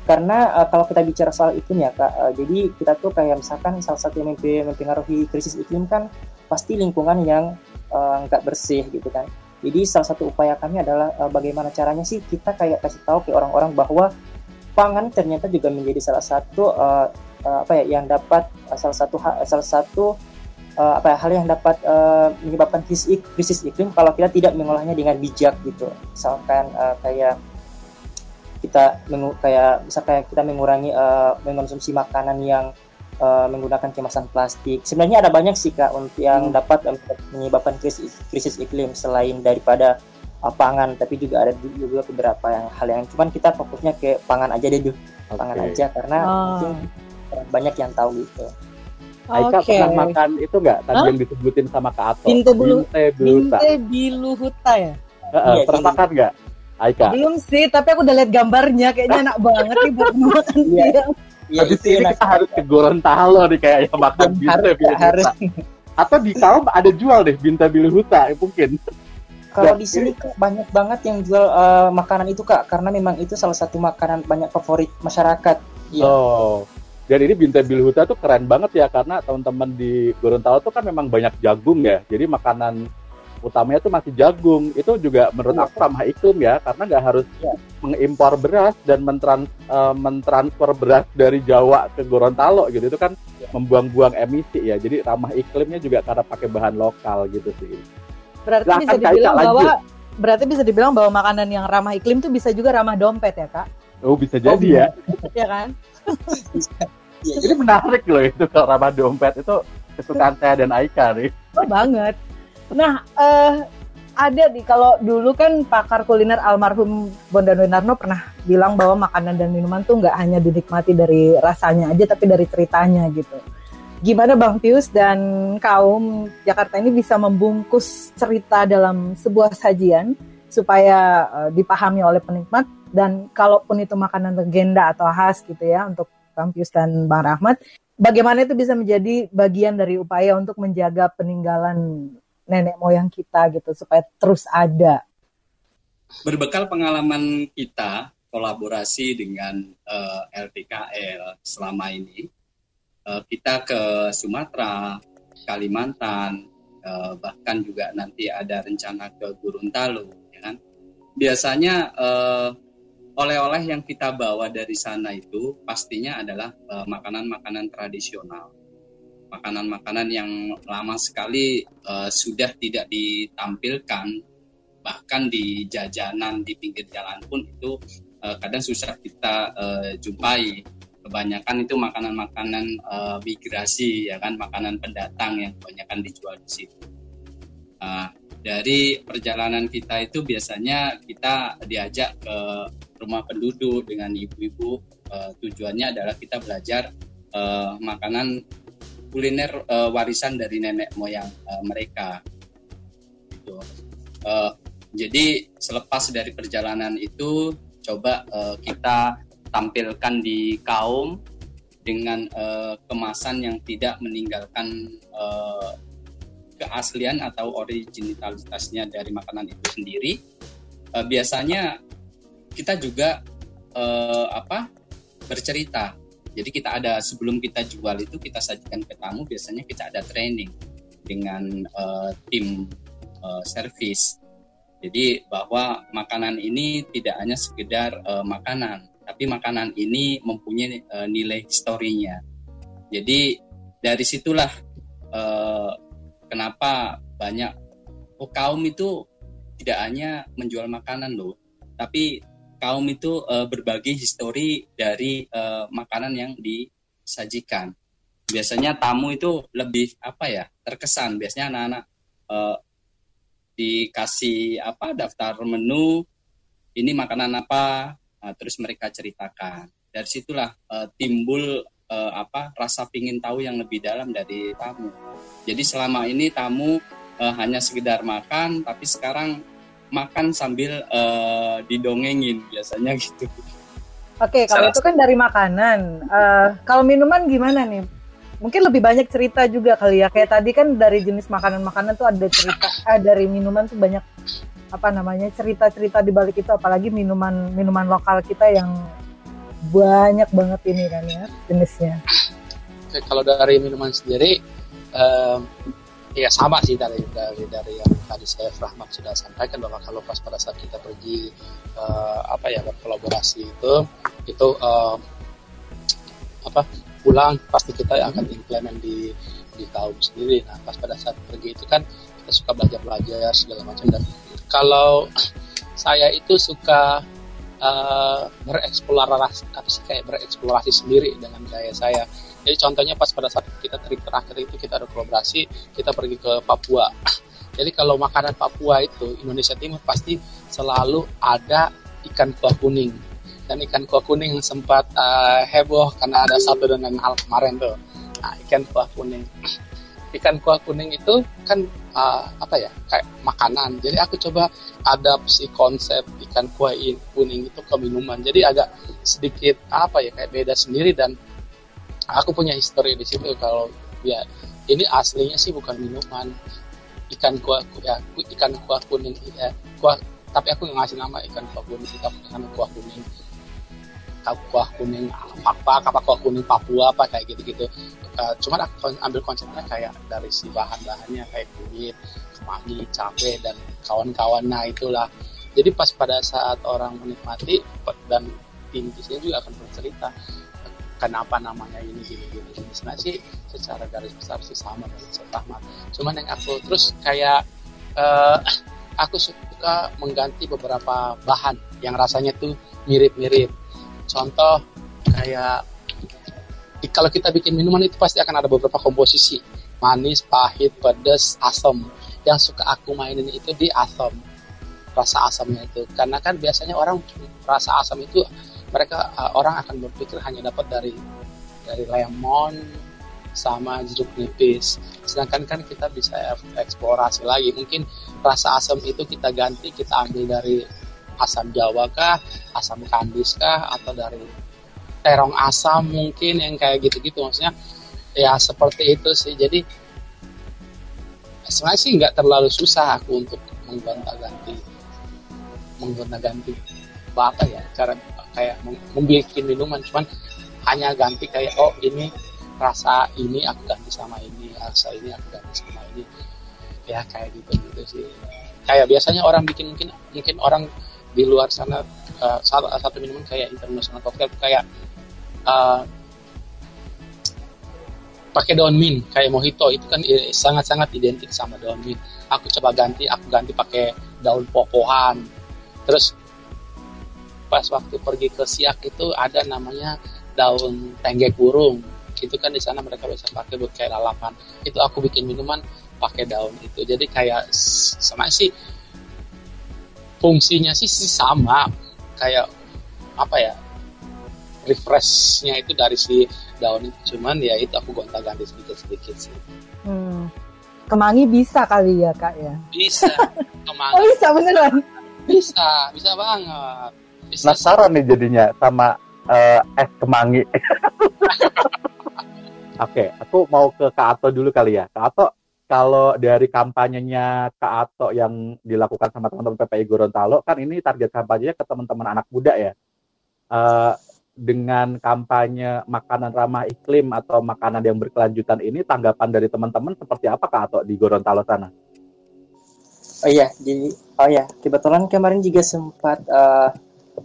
Karena uh, kalau kita bicara soal iklim ya kak, uh, jadi kita tuh kayak misalkan salah satu yang mempengaruhi krisis iklim kan pasti lingkungan yang nggak uh, bersih gitu kan. Jadi salah satu upaya kami adalah uh, bagaimana caranya sih kita kayak kasih tahu ke orang-orang bahwa pangan ternyata juga menjadi salah satu uh, uh, apa ya yang dapat uh, salah satu salah satu uh, apa ya, hal yang dapat uh, menyebabkan krisis, krisis iklim kalau kita tidak mengolahnya dengan bijak gitu misalkan uh, kayak kita mengu kayak bisa kayak kita mengurangi uh, mengonsumsi makanan yang uh, menggunakan kemasan plastik sebenarnya ada banyak sih kak untuk yang hmm. dapat menyebabkan krisis krisis iklim selain daripada uh, pangan tapi juga ada juga beberapa yang hal yang cuman kita fokusnya ke pangan aja deh okay. pangan aja karena oh. mungkin banyak yang tahu gitu Aika okay. pernah makan itu nggak tadi huh? yang disebutin sama Kak Ato? Binte bulu, binte biluhuta. Binte biluhuta ya? Uh, uh, iya, pernah iya. makan nggak? Aika? Belum sih, tapi aku udah lihat gambarnya, kayaknya enak banget nih buat makan iya. siang. Iya, Habis ini kita harus ke Gorontalo nih kayaknya makan binte biluhuta. Atau di Kaum ada jual deh binte biluhuta, mungkin. Kalau di sini kak, banyak banget yang jual uh, makanan itu kak, karena memang itu salah satu makanan banyak favorit masyarakat. Iya. Oh, dan ini Binte Bilhuta tuh keren banget ya karena teman-teman di Gorontalo tuh kan memang banyak jagung ya. Jadi makanan utamanya tuh masih jagung. Itu juga menurut iya. aku ramah iklim ya karena nggak harus ya. mengimpor beras dan mentrans, uh, mentransfer beras dari Jawa ke Gorontalo gitu. Itu kan ya. membuang-buang emisi ya. Jadi ramah iklimnya juga karena pakai bahan lokal gitu sih. Berarti Silahkan bisa dibilang bahwa berarti bisa dibilang bahwa makanan yang ramah iklim tuh bisa juga ramah dompet ya kak? Oh bisa jadi ya. Ya kan? <laughs> Ini menarik loh itu kalau ramah dompet itu kesukaan saya dan Aika nih. Oh banget. Nah, eh ada nih kalau dulu kan pakar kuliner almarhum Bondan Winarno pernah bilang bahwa makanan dan minuman tuh nggak hanya dinikmati dari rasanya aja tapi dari ceritanya gitu. Gimana Bang Pius dan kaum Jakarta ini bisa membungkus cerita dalam sebuah sajian supaya uh, dipahami oleh penikmat dan kalaupun itu makanan legenda atau khas gitu ya untuk Bang Pius dan Bang Rahmat, bagaimana itu bisa menjadi bagian dari upaya untuk menjaga peninggalan nenek moyang kita gitu supaya terus ada. Berbekal pengalaman kita kolaborasi dengan uh, LTKL selama ini, uh, kita ke Sumatera, Kalimantan, uh, bahkan juga nanti ada rencana ke Gorontalo, ya kan? Biasanya uh, oleh-oleh yang kita bawa dari sana itu pastinya adalah eh, makanan-makanan tradisional. Makanan-makanan yang lama sekali uh, sudah tidak ditampilkan, bahkan di jajanan di pinggir jalan pun itu uh, kadang susah kita uh, jumpai. Kebanyakan itu makanan-makanan uh, migrasi, ya kan, makanan pendatang yang kebanyakan dijual di situ. Uh, dari perjalanan kita itu biasanya kita diajak ke rumah penduduk dengan ibu-ibu uh, tujuannya adalah kita belajar uh, makanan kuliner uh, warisan dari nenek moyang uh, mereka gitu. uh, jadi selepas dari perjalanan itu coba uh, kita tampilkan di kaum dengan uh, kemasan yang tidak meninggalkan uh, keaslian atau originalitasnya dari makanan itu sendiri. Uh, biasanya kita juga uh, apa bercerita. Jadi kita ada sebelum kita jual itu kita sajikan ke tamu biasanya kita ada training dengan uh, tim uh, service. Jadi bahwa makanan ini tidak hanya sekedar uh, makanan, tapi makanan ini mempunyai uh, nilai historinya. Jadi dari situlah uh, kenapa banyak oh, kaum itu tidak hanya menjual makanan loh, tapi kaum itu uh, berbagi histori dari uh, makanan yang disajikan. Biasanya tamu itu lebih apa ya terkesan. Biasanya anak-anak uh, dikasih apa daftar menu ini makanan apa, uh, terus mereka ceritakan. Dari situlah uh, timbul uh, apa rasa pingin tahu yang lebih dalam dari tamu. Jadi selama ini tamu hanya sekedar makan, tapi sekarang makan sambil uh, didongengin biasanya gitu. Oke, kalau itu kan dari makanan. Uh, kalau minuman gimana nih? Mungkin lebih banyak cerita juga kali ya. Kayak tadi kan dari jenis makanan-makanan tuh ada cerita. Eh, dari minuman tuh banyak apa namanya cerita-cerita di balik itu. Apalagi minuman minuman lokal kita yang banyak banget ini kan ya jenisnya. Oke, kalau dari minuman sendiri, um, ya sama sih dari dari dari yang tadi saya Rahmat sudah sampaikan bahwa kalau pas pada saat kita pergi uh, apa ya berkolaborasi itu itu uh, apa pulang pasti kita akan implement di di kaum sendiri. Nah pas pada saat pergi itu kan kita suka belajar belajar segala macam dan kalau <clears throat> saya itu suka uh, bereksplorasi apa sih kayak bereksplorasi sendiri dengan gaya saya jadi contohnya pas pada saat kita trip terakhir itu kita ada kolaborasi, kita pergi ke Papua. <clears throat> Jadi kalau makanan Papua itu Indonesia Timur pasti selalu ada ikan kuah kuning. Dan ikan kuah kuning sempat uh, heboh karena ada satu dengan hal kemarin tuh. Nah, ikan kuah kuning. <clears throat> Ikan kuah kuning itu kan uh, apa ya kayak makanan. Jadi aku coba adapsi konsep ikan kuah kuning itu ke minuman. Jadi agak sedikit apa ya kayak beda sendiri dan aku punya histori di situ kalau ya ini aslinya sih bukan minuman. Ikan kuah ya ikan kuah kuning ya kuah tapi aku ngasih nama ikan kuah kuning kita nama kuah kuning. Kuah kuning apa apa kuah kuning Papua apa kayak gitu gitu uh, cuman aku ambil konsepnya kayak dari si bahan bahannya kayak kunyit kemangi cabai dan kawan-kawan. Nah itulah. Jadi pas pada saat orang menikmati dan tim juga akan bercerita kenapa namanya ini gini gini gini sebenarnya sih secara garis besar sih sama dengan sama cuman yang aku terus kayak uh, aku suka mengganti beberapa bahan yang rasanya tuh mirip-mirip. Contoh kayak kalau kita bikin minuman itu pasti akan ada beberapa komposisi manis, pahit, pedas, asam. Yang suka aku mainin itu di asam rasa asamnya itu karena kan biasanya orang rasa asam itu mereka uh, orang akan berpikir hanya dapat dari dari lemon sama jeruk nipis. Sedangkan kan kita bisa eksplorasi lagi. Mungkin rasa asam itu kita ganti, kita ambil dari asam Jawa kah, asam kandis kah, atau dari terong asam mungkin yang kayak gitu-gitu. Maksudnya ya seperti itu sih. Jadi sebenarnya sih nggak terlalu susah aku untuk menggonta-ganti menggonta-ganti apa ya cara kayak membuat minuman cuman hanya ganti kayak oh ini rasa ini aku ganti sama ini rasa ini aku ganti sama ini. Ya kayak gitu gitu sih. Kayak biasanya orang bikin mungkin mungkin orang di luar sana uh, satu, minuman kayak international cocktail kayak uh, pakai daun mint kayak mojito itu kan sangat-sangat identik sama daun mint. Aku coba ganti aku ganti pakai daun popohan. Terus pas waktu pergi ke Siak itu ada namanya daun tengge kurung itu kan di sana mereka bisa pakai buat kayak lalapan. Itu aku bikin minuman pakai daun itu. Jadi kayak sama sih fungsinya sih, sih sama. Kayak apa ya refreshnya itu dari si daun itu. Cuman ya itu aku gonta ganti sedikit sedikit sih. Hmm. kemangi bisa kali ya kak ya? Bisa. <laughs> Kemangi. Oh bisa beneran? Bisa. Bisa banget penasaran nih jadinya sama uh, es kemangi <laughs> Oke, aku mau ke Kak Ato dulu kali ya. Kak Ato, kalau dari kampanyenya Kak Ato yang dilakukan sama teman-teman PPI Gorontalo, kan ini target kampanyenya ke teman-teman anak muda ya. Uh, dengan kampanye makanan ramah iklim atau makanan yang berkelanjutan ini, tanggapan dari teman-teman seperti apa Kak Ato di Gorontalo sana? Oh iya, jadi oh ya kebetulan kemarin juga sempat uh,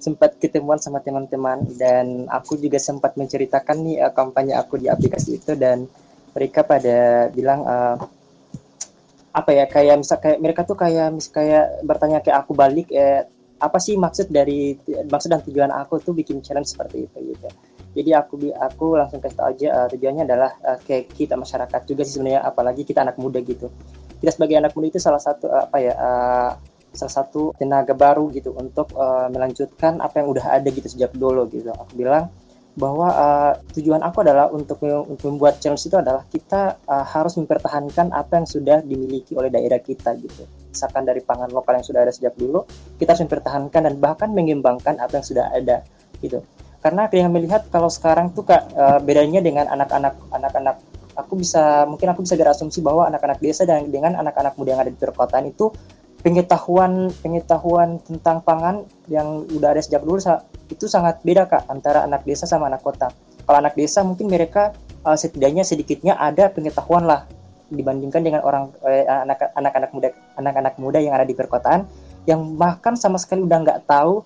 sempat ketemuan sama teman-teman dan aku juga sempat menceritakan nih uh, kampanye aku di aplikasi itu dan mereka pada bilang uh, apa ya kayak misal kayak mereka tuh kayak mis kayak bertanya ke aku balik eh, apa sih maksud dari maksud dan tujuan aku tuh bikin challenge seperti itu gitu. Jadi aku aku langsung kasih tahu aja uh, tujuannya adalah uh, kayak kita masyarakat juga sih sebenarnya apalagi kita anak muda gitu. Kita sebagai anak muda itu salah satu uh, apa ya uh, salah satu tenaga baru gitu untuk uh, melanjutkan apa yang udah ada gitu sejak dulu gitu. Aku bilang bahwa uh, tujuan aku adalah untuk, membuat challenge itu adalah kita uh, harus mempertahankan apa yang sudah dimiliki oleh daerah kita gitu. Misalkan dari pangan lokal yang sudah ada sejak dulu, kita harus mempertahankan dan bahkan mengembangkan apa yang sudah ada gitu. Karena yang melihat kalau sekarang tuh kak uh, bedanya dengan anak-anak anak-anak aku bisa mungkin aku bisa berasumsi bahwa anak-anak desa dan dengan anak-anak muda yang ada di perkotaan itu pengetahuan pengetahuan tentang pangan yang udah ada sejak dulu itu sangat beda kak antara anak desa sama anak kota. Kalau anak desa mungkin mereka uh, setidaknya sedikitnya ada pengetahuan lah dibandingkan dengan orang eh, anak anak-anak muda anak-anak muda yang ada di perkotaan yang bahkan sama sekali udah nggak tahu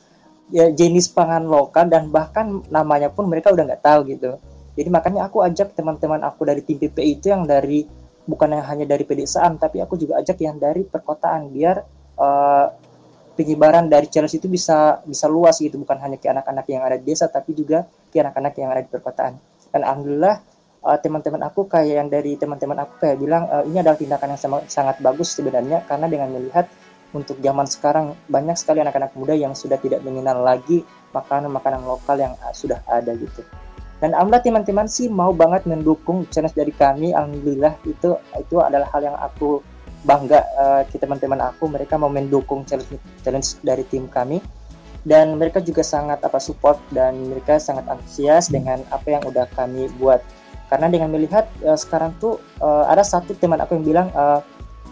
ya, jenis pangan lokal dan bahkan namanya pun mereka udah nggak tahu gitu. Jadi makanya aku ajak teman-teman aku dari tim PPI itu yang dari bukan yang hanya dari pedesaan tapi aku juga ajak yang dari perkotaan biar uh, penyebaran dari challenge itu bisa bisa luas gitu. Bukan hanya ke anak-anak yang ada di desa tapi juga ke anak-anak yang ada di perkotaan. Dan alhamdulillah uh, teman-teman aku kayak yang dari teman-teman aku kayak bilang uh, ini adalah tindakan yang sama, sangat bagus sebenarnya karena dengan melihat untuk zaman sekarang banyak sekali anak-anak muda yang sudah tidak mengenal lagi makanan-makanan lokal yang sudah ada gitu dan alhamdulillah teman-teman sih mau banget mendukung channel dari kami. Alhamdulillah itu itu adalah hal yang aku bangga uh, teman-teman aku. Mereka mau mendukung challenge challenge dari tim kami. Dan mereka juga sangat apa support dan mereka sangat antusias dengan apa yang udah kami buat. Karena dengan melihat uh, sekarang tuh uh, ada satu teman aku yang bilang uh,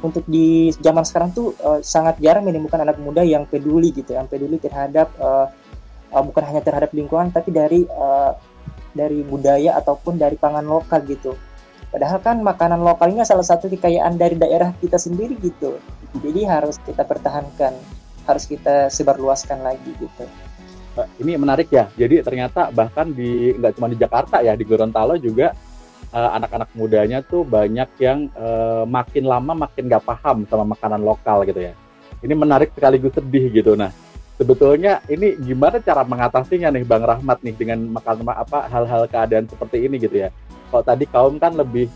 untuk di zaman sekarang tuh uh, sangat jarang menemukan anak muda yang peduli gitu yang peduli terhadap uh, uh, bukan hanya terhadap lingkungan tapi dari dari budaya ataupun dari pangan lokal gitu. Padahal kan makanan lokalnya salah satu kekayaan dari daerah kita sendiri gitu. Jadi harus kita pertahankan, harus kita sebarluaskan lagi gitu. Ini menarik ya. Jadi ternyata bahkan di nggak cuma di Jakarta ya, di Gorontalo juga uh, anak-anak mudanya tuh banyak yang uh, makin lama makin nggak paham sama makanan lokal gitu ya. ini menarik sekaligus sedih gitu. Nah, sebetulnya ini gimana cara mengatasinya nih Bang Rahmat nih dengan makan apa hal-hal keadaan seperti ini gitu ya. Kalau tadi kaum kan lebih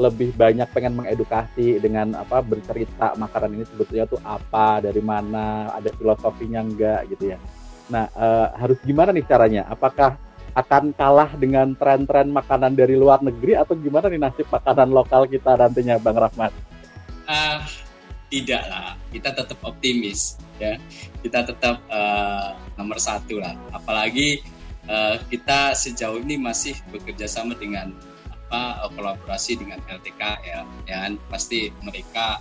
lebih banyak pengen mengedukasi dengan apa bercerita makanan ini sebetulnya tuh apa, dari mana, ada filosofinya enggak gitu ya. Nah, uh, harus gimana nih caranya? Apakah akan kalah dengan tren-tren makanan dari luar negeri atau gimana nih nasib makanan lokal kita nantinya Bang Rahmat? Uh, tidak lah, kita tetap optimis ya, kita tetap uh, nomor satu lah. Apalagi uh, kita sejauh ini masih bekerja sama dengan apa uh, kolaborasi dengan LTK ya, ya pasti mereka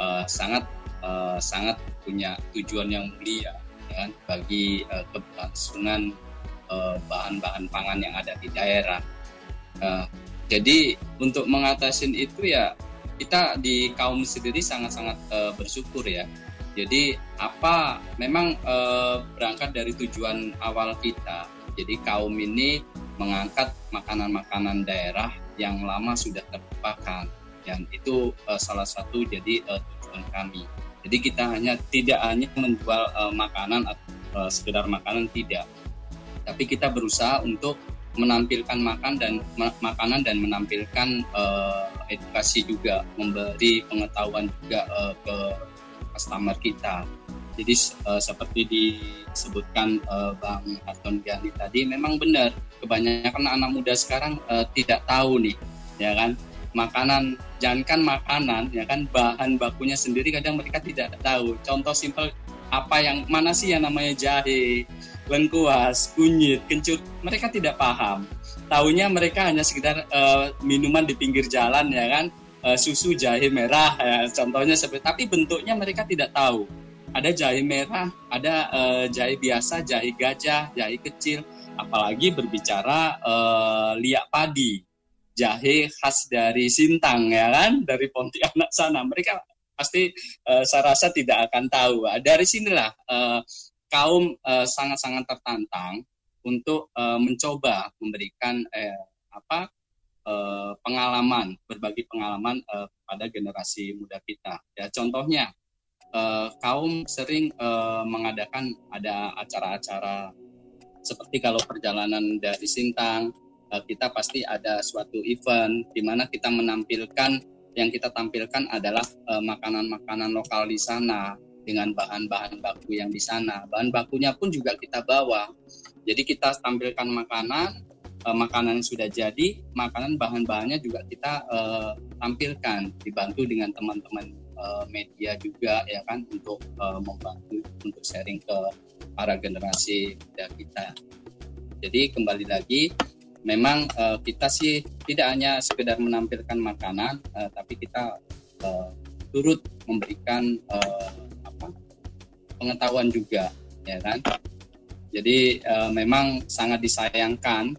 uh, sangat uh, sangat punya tujuan yang mulia ya, bagi uh, keberlangsungan uh, bahan-bahan pangan yang ada di daerah. Uh, jadi untuk mengatasi itu ya kita di kaum sendiri sangat-sangat uh, bersyukur ya. Jadi apa memang uh, berangkat dari tujuan awal kita. Jadi kaum ini mengangkat makanan-makanan daerah yang lama sudah terlupakan dan itu uh, salah satu jadi uh, tujuan kami. Jadi kita hanya tidak hanya menjual uh, makanan atau uh, sekedar makanan tidak, tapi kita berusaha untuk menampilkan makan dan makanan dan menampilkan uh, edukasi juga, memberi pengetahuan juga uh, ke customer kita. Jadi uh, seperti disebutkan uh, Bang Harton Giani tadi, memang benar. Kebanyakan anak muda sekarang uh, tidak tahu nih ya kan? Makanan jangankan makanan ya kan? Bahan bakunya sendiri kadang mereka tidak tahu. Contoh simpel apa yang mana sih yang namanya jahe lengkuas kunyit kencur mereka tidak paham tahunya mereka hanya sekedar uh, minuman di pinggir jalan ya kan? Uh, susu jahe merah ya contohnya seperti tapi bentuknya mereka tidak tahu. Ada jahe merah ada uh, jahe biasa jahe gajah jahe kecil. Apalagi berbicara uh, liak padi jahe khas dari Sintang ya kan? Dari Pontianak sana. Mereka pasti uh, saya rasa tidak akan tahu. Dari sinilah uh, kaum sangat-sangat uh, tertantang untuk uh, mencoba memberikan uh, apa uh, pengalaman berbagi pengalaman uh, pada generasi muda kita. Ya contohnya uh, kaum sering uh, mengadakan ada acara-acara seperti kalau perjalanan dari Sintang eh, kita pasti ada suatu event di mana kita menampilkan yang kita tampilkan adalah makanan-makanan lokal di sana dengan bahan-bahan baku yang di sana. Bahan bakunya pun juga kita bawa. Jadi kita tampilkan makanan, eh, makanan yang sudah jadi, makanan bahan-bahannya juga kita tampilkan dibantu dengan teman-teman media juga ya kan untuk membantu untuk sharing ke para generasi muda kita. Jadi kembali lagi, memang uh, kita sih tidak hanya sekedar menampilkan makanan, uh, tapi kita uh, turut memberikan uh, pengetahuan juga, ya kan? Jadi uh, memang sangat disayangkan,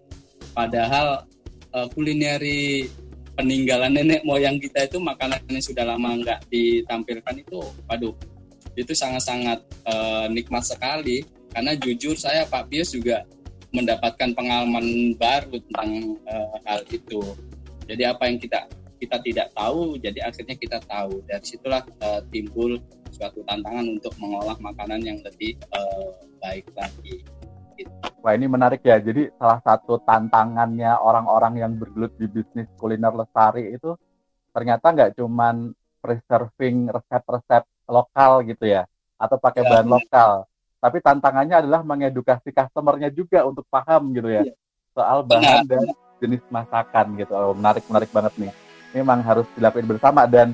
padahal uh, kulineri peninggalan nenek moyang kita itu makanan yang sudah lama nggak ditampilkan itu, waduh itu sangat-sangat uh, nikmat sekali karena jujur saya Pak Pius juga mendapatkan pengalaman baru tentang uh, hal itu. Jadi apa yang kita kita tidak tahu, jadi akhirnya kita tahu. Dari situlah uh, timbul suatu tantangan untuk mengolah makanan yang lebih uh, baik lagi. Gitu. Wah ini menarik ya. Jadi salah satu tantangannya orang-orang yang bergelut di bisnis kuliner lestari itu ternyata nggak cuman preserving resep-resep lokal gitu ya atau pakai ya, bahan lokal tapi tantangannya adalah mengedukasi customernya juga untuk paham gitu ya, ya. soal bahan Benar. dan jenis masakan gitu oh, menarik menarik banget nih memang harus dilakukan bersama dan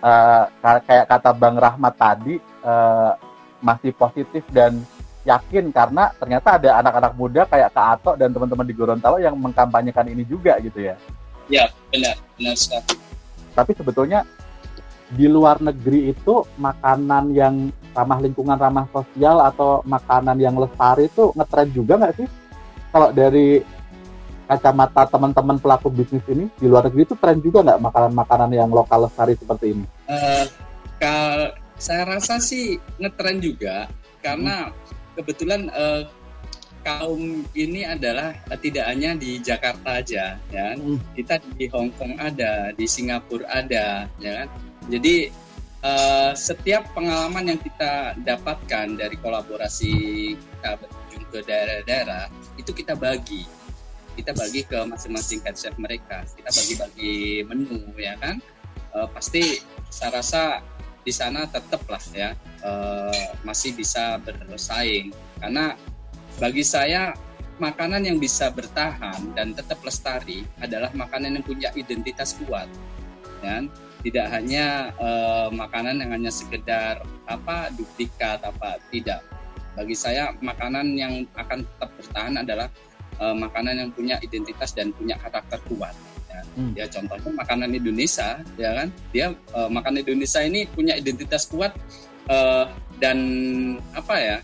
uh, kayak kata Bang Rahmat tadi uh, masih positif dan yakin karena ternyata ada anak-anak muda kayak Kak Ato dan teman-teman di Gorontalo yang mengkampanyekan ini juga gitu ya. Ya, benar, benar sekali. Tapi sebetulnya di luar negeri itu makanan yang ramah lingkungan, ramah sosial atau makanan yang lestari itu ngetren juga nggak sih? Kalau dari kacamata teman-teman pelaku bisnis ini di luar negeri itu tren juga nggak makanan-makanan yang lokal lestari seperti ini? Uh, kal saya rasa sih ngetren juga karena hmm. kebetulan uh, kaum ini adalah uh, tidak hanya di Jakarta aja, ya. Hmm. Kita di Hong Kong ada, di Singapura ada, ya kan jadi uh, setiap pengalaman yang kita dapatkan dari kolaborasi kita berkunjung ke daerah-daerah itu kita bagi kita bagi ke masing-masing head chef mereka. Kita bagi-bagi menu ya kan? Uh, pasti saya rasa di sana tetap lah ya. Uh, masih bisa bersaing. Karena bagi saya makanan yang bisa bertahan dan tetap lestari adalah makanan yang punya identitas kuat dan tidak hanya uh, makanan yang hanya sekedar apa duplikat apa tidak. Bagi saya makanan yang akan tetap bertahan adalah uh, makanan yang punya identitas dan punya karakter kuat ya, hmm. ya contohnya makanan Indonesia ya kan dia uh, makanan Indonesia ini punya identitas kuat uh, dan apa ya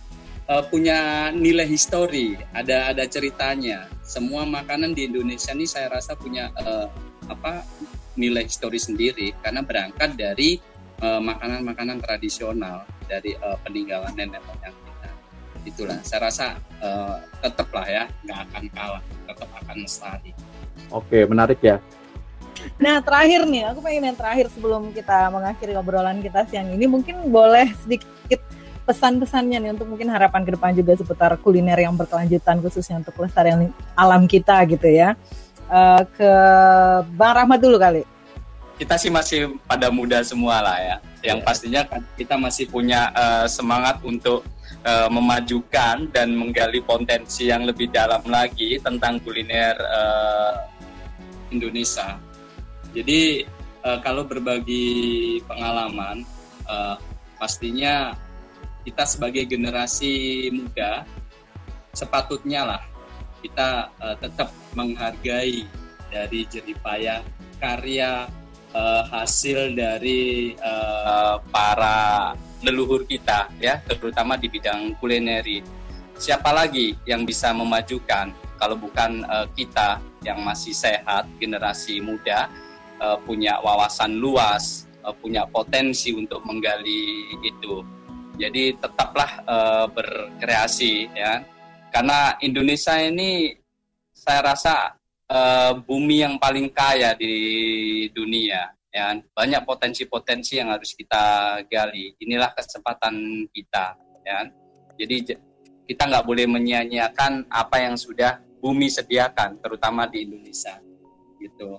uh, punya nilai histori, ada ada ceritanya. Semua makanan di Indonesia ini saya rasa punya uh, apa nilai histori sendiri karena berangkat dari makanan-makanan uh, tradisional dari uh, peninggalan nenek moyang. Itulah, saya rasa uh, tetap lah ya, nggak akan kalah, tetap akan lestari. Oke, menarik ya. Nah terakhir nih, aku pengen yang terakhir sebelum kita mengakhiri obrolan kita siang ini, mungkin boleh sedikit pesan-pesannya nih untuk mungkin harapan ke depan juga seputar kuliner yang berkelanjutan khususnya untuk pelestarian alam kita gitu ya. Uh, ke Bang Rahmat dulu kali. Kita sih masih pada muda semua lah ya. Yang pastinya kan kita masih punya uh, semangat untuk uh, memajukan dan menggali potensi yang lebih dalam lagi tentang kuliner uh, Indonesia. Jadi uh, kalau berbagi pengalaman, uh, pastinya kita sebagai generasi muda sepatutnya lah kita uh, tetap menghargai dari jeripaya karya uh, hasil dari uh, para leluhur kita ya terutama di bidang kulineri. Siapa lagi yang bisa memajukan? Kalau bukan uh, kita yang masih sehat generasi muda uh, punya wawasan luas uh, punya potensi untuk menggali itu. Jadi tetaplah uh, berkreasi ya. Karena Indonesia ini saya rasa uh, bumi yang paling kaya di dunia ya. Banyak potensi-potensi yang harus kita gali. Inilah kesempatan kita ya. Jadi kita nggak boleh menyia-nyiakan apa yang sudah bumi sediakan, terutama di Indonesia. Gitu.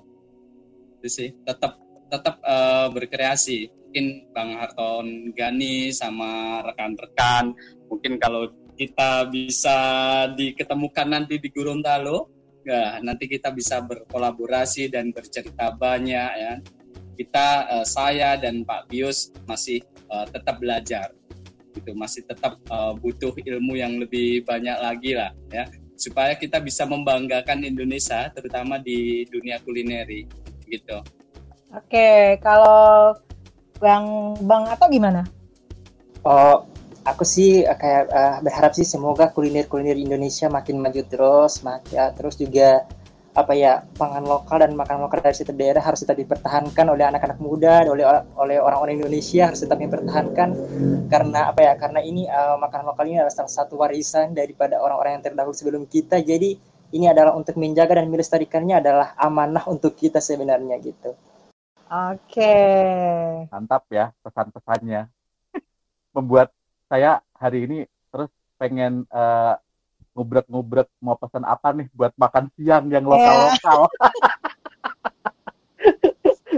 Itu sih, tetap tetap uh, berkreasi mungkin Bang Harton Gani sama rekan-rekan mungkin kalau kita bisa diketemukan nanti di Gorontalo ya nanti kita bisa berkolaborasi dan bercerita banyak ya. Kita uh, saya dan Pak Bius masih uh, tetap belajar. Itu masih tetap uh, butuh ilmu yang lebih banyak lagi lah ya. Supaya kita bisa membanggakan Indonesia terutama di dunia kulineri. Gitu. Oke, kalau Bang Bang atau gimana? Oh, aku sih eh, kayak uh, berharap sih semoga kuliner-kuliner Indonesia makin maju terus, makin ya, terus juga apa ya pangan lokal dan makanan lokal dari setiap daerah harus tetap dipertahankan oleh anak-anak muda, oleh oleh orang-orang Indonesia harus tetap dipertahankan karena apa ya? Karena ini uh, makanan lokal ini adalah salah satu warisan daripada orang-orang yang terdahulu sebelum kita. Jadi ini adalah untuk menjaga dan melestarikannya adalah amanah untuk kita sebenarnya gitu. Oke. Mantap ya pesan-pesannya. <laughs> Membuat saya hari ini terus pengen uh, ngubrek-ngubrek mau pesan apa nih buat makan siang yang lokal-lokal. Yeah.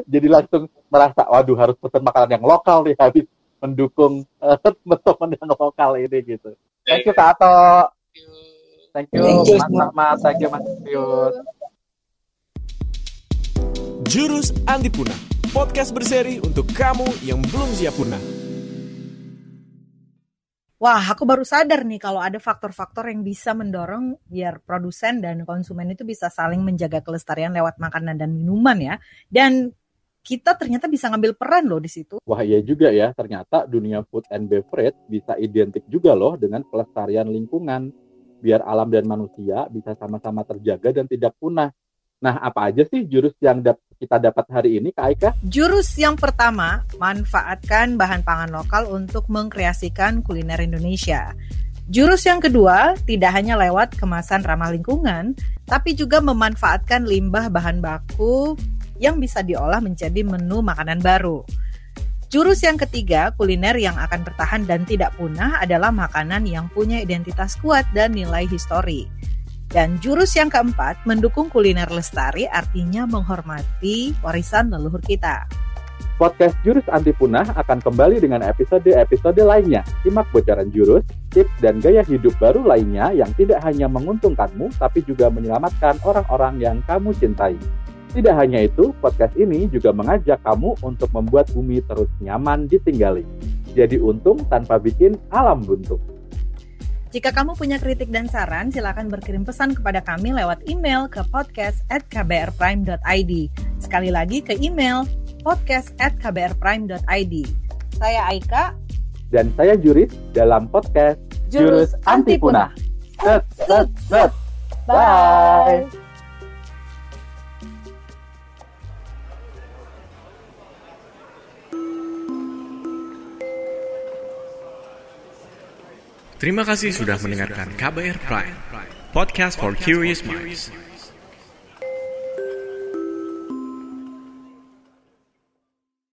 <laughs> Jadi langsung merasa, waduh harus pesan makanan yang lokal nih habis mendukung uh, teman-teman yang lokal ini gitu. Thank you Kak Ato. Thank you, Thank you. Mas Ahmad. Thank you Mas Pius. Jurus Anti Punah, podcast berseri untuk kamu yang belum siap punah. Wah, aku baru sadar nih kalau ada faktor-faktor yang bisa mendorong biar produsen dan konsumen itu bisa saling menjaga kelestarian lewat makanan dan minuman ya. Dan kita ternyata bisa ngambil peran loh di situ. Wah iya juga ya, ternyata dunia food and beverage bisa identik juga loh dengan pelestarian lingkungan. Biar alam dan manusia bisa sama-sama terjaga dan tidak punah. Nah, apa aja sih jurus yang dap kita dapat hari ini, Kak Aika? Jurus yang pertama, manfaatkan bahan pangan lokal untuk mengkreasikan kuliner Indonesia. Jurus yang kedua, tidak hanya lewat kemasan ramah lingkungan, tapi juga memanfaatkan limbah bahan baku yang bisa diolah menjadi menu makanan baru. Jurus yang ketiga, kuliner yang akan bertahan dan tidak punah adalah makanan yang punya identitas kuat dan nilai histori. Dan jurus yang keempat, mendukung kuliner lestari artinya menghormati warisan leluhur kita. Podcast Jurus Anti Punah akan kembali dengan episode-episode lainnya. Simak bocoran jurus, tips, dan gaya hidup baru lainnya yang tidak hanya menguntungkanmu, tapi juga menyelamatkan orang-orang yang kamu cintai. Tidak hanya itu, podcast ini juga mengajak kamu untuk membuat bumi terus nyaman ditinggali. Jadi untung tanpa bikin alam buntu. Jika kamu punya kritik dan saran, silakan berkirim pesan kepada kami lewat email ke podcast@kbrprime.id. Sekali lagi ke email podcast@kbrprime.id. Saya Aika dan saya Juris dalam podcast Jurus Anti Punah. Set, set, set. Bye. Terima kasih sudah mendengarkan KBR Prime, podcast for curious minds.